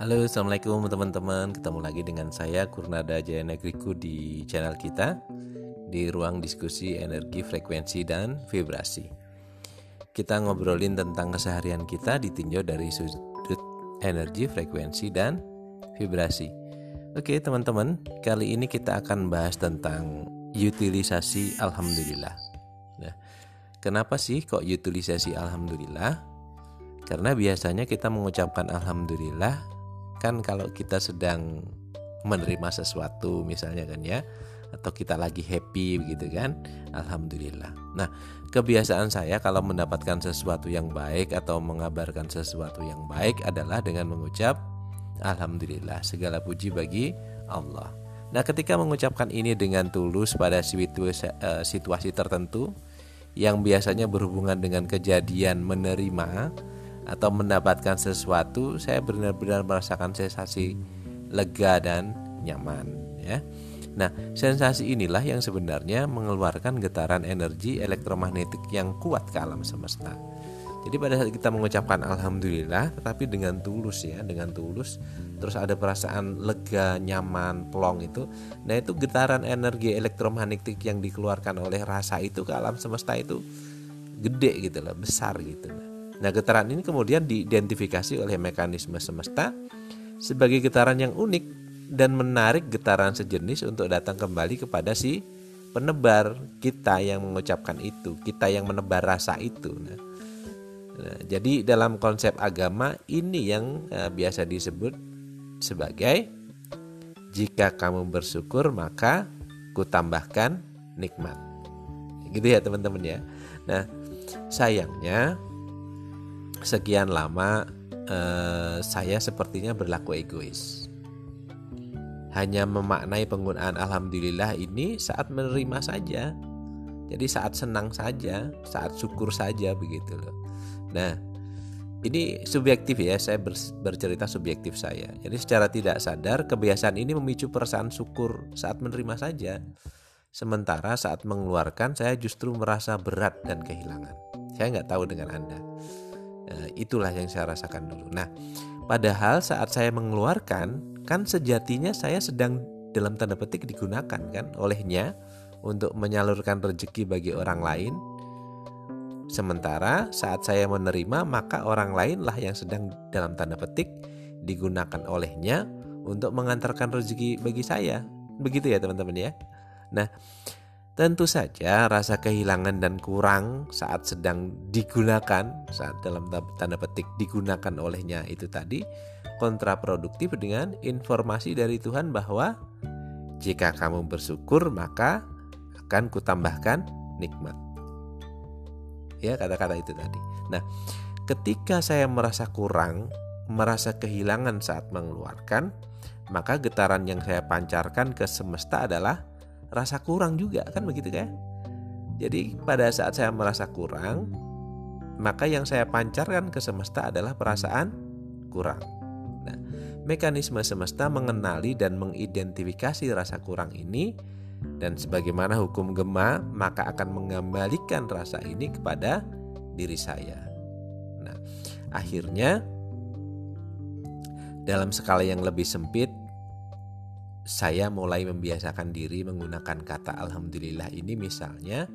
Halo assalamualaikum teman-teman. Ketemu lagi dengan saya Kurnada Jaya Negriku di channel kita Di ruang diskusi energi, frekuensi, dan vibrasi. Kita ngobrolin tentang keseharian kita ditinjau dari sudut energi, frekuensi, dan vibrasi. Oke teman-teman Kali ini kita akan bahas tentang utilisasi Alhamdulillah. Nah Kenapa sih kok utilisasi Alhamdulillah? Karena biasanya kita mengucapkan Alhamdulillah kan kalau kita sedang menerima sesuatu misalnya kan ya atau kita lagi happy begitu kan alhamdulillah. Nah kebiasaan saya kalau mendapatkan sesuatu yang baik atau mengabarkan sesuatu yang baik adalah dengan mengucap alhamdulillah segala puji bagi Allah. Nah ketika mengucapkan ini dengan tulus pada situasi, eh, situasi tertentu yang biasanya berhubungan dengan kejadian menerima atau mendapatkan sesuatu saya benar-benar merasakan sensasi lega dan nyaman ya. Nah, sensasi inilah yang sebenarnya mengeluarkan getaran energi elektromagnetik yang kuat ke alam semesta. Jadi pada saat kita mengucapkan alhamdulillah tetapi dengan tulus ya, dengan tulus terus ada perasaan lega, nyaman, plong itu. Nah, itu getaran energi elektromagnetik yang dikeluarkan oleh rasa itu ke alam semesta itu gede gitu loh, besar gitu. Nah, getaran ini kemudian diidentifikasi oleh mekanisme semesta sebagai getaran yang unik dan menarik getaran sejenis untuk datang kembali kepada si penebar kita yang mengucapkan itu, kita yang menebar rasa itu. Nah, nah jadi dalam konsep agama ini yang uh, biasa disebut sebagai jika kamu bersyukur maka kutambahkan nikmat. Gitu ya teman-teman ya. Nah, sayangnya sekian lama eh, saya sepertinya berlaku egois. Hanya memaknai penggunaan alhamdulillah ini saat menerima saja. Jadi saat senang saja, saat syukur saja begitu loh. Nah, ini subjektif ya, saya bercerita subjektif saya. Jadi secara tidak sadar kebiasaan ini memicu perasaan syukur saat menerima saja. Sementara saat mengeluarkan saya justru merasa berat dan kehilangan. Saya nggak tahu dengan Anda. Eh, itulah yang saya rasakan dulu. Nah, padahal saat saya mengeluarkan, kan sejatinya saya sedang dalam tanda petik digunakan kan olehnya untuk menyalurkan rezeki bagi orang lain. Sementara saat saya menerima, maka orang lainlah yang sedang dalam tanda petik digunakan olehnya untuk mengantarkan rezeki bagi saya. Begitu ya teman-teman ya. Nah, Tentu saja rasa kehilangan dan kurang saat sedang digunakan, saat dalam tanda petik digunakan olehnya itu tadi kontraproduktif dengan informasi dari Tuhan bahwa jika kamu bersyukur maka akan kutambahkan nikmat. Ya kata-kata itu tadi. Nah, ketika saya merasa kurang, merasa kehilangan saat mengeluarkan, maka getaran yang saya pancarkan ke semesta adalah rasa kurang juga kan begitu kan? Jadi pada saat saya merasa kurang maka yang saya pancarkan ke semesta adalah perasaan kurang. Nah mekanisme semesta mengenali dan mengidentifikasi rasa kurang ini dan sebagaimana hukum gema maka akan mengembalikan rasa ini kepada diri saya. Nah akhirnya dalam skala yang lebih sempit saya mulai membiasakan diri menggunakan kata alhamdulillah ini misalnya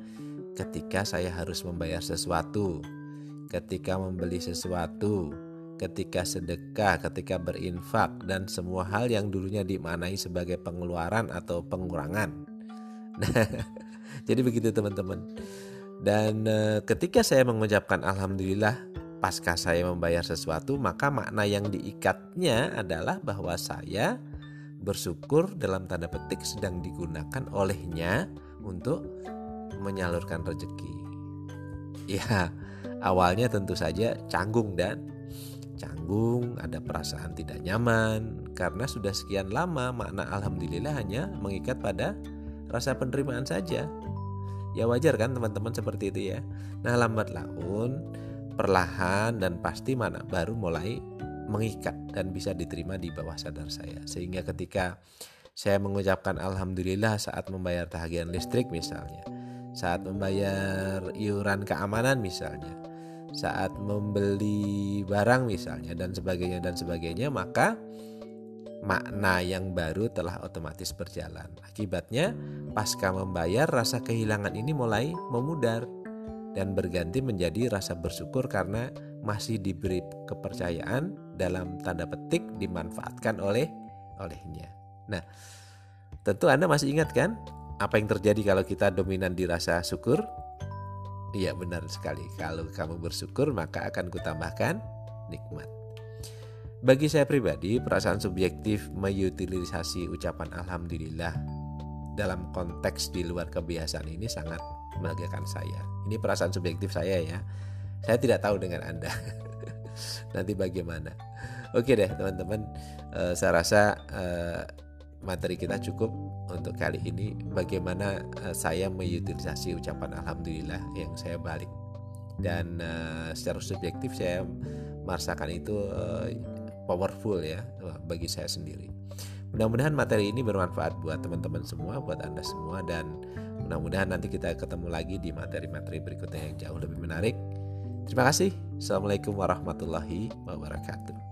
ketika saya harus membayar sesuatu, ketika membeli sesuatu, ketika sedekah, ketika berinfak dan semua hal yang dulunya dimaknai sebagai pengeluaran atau pengurangan. Nah, jadi begitu teman-teman. Dan e, ketika saya mengucapkan alhamdulillah pasca saya membayar sesuatu, maka makna yang diikatnya adalah bahwa saya bersyukur dalam tanda petik sedang digunakan olehnya untuk menyalurkan rezeki. Ya, awalnya tentu saja canggung dan canggung, ada perasaan tidak nyaman karena sudah sekian lama makna alhamdulillah hanya mengikat pada rasa penerimaan saja. Ya wajar kan teman-teman seperti itu ya. Nah, lambat laun perlahan dan pasti mana baru mulai mengikat dan bisa diterima di bawah sadar saya. Sehingga ketika saya mengucapkan alhamdulillah saat membayar tagihan listrik misalnya, saat membayar iuran keamanan misalnya, saat membeli barang misalnya dan sebagainya dan sebagainya maka makna yang baru telah otomatis berjalan. Akibatnya, pasca membayar, rasa kehilangan ini mulai memudar dan berganti menjadi rasa bersyukur karena masih diberi kepercayaan dalam tanda petik dimanfaatkan oleh olehnya. Nah, tentu Anda masih ingat kan apa yang terjadi kalau kita dominan di rasa syukur? Iya benar sekali. Kalau kamu bersyukur maka akan kutambahkan nikmat. Bagi saya pribadi, perasaan subjektif mengutilisasi ucapan alhamdulillah dalam konteks di luar kebiasaan ini sangat membahagiakan saya. Ini perasaan subjektif saya ya. Saya tidak tahu dengan Anda. Nanti bagaimana? Oke deh teman-teman, uh, saya rasa uh, materi kita cukup untuk kali ini. Bagaimana uh, saya mengutilisasi ucapan alhamdulillah yang saya balik dan secara subjektif saya merasakan itu powerful ya bagi saya sendiri. Mudah-mudahan materi ini bermanfaat buat teman-teman semua, buat Anda semua dan mudah-mudahan nanti kita ketemu lagi di materi-materi berikutnya yang jauh lebih menarik. Terima kasih. Assalamualaikum warahmatullahi wabarakatuh.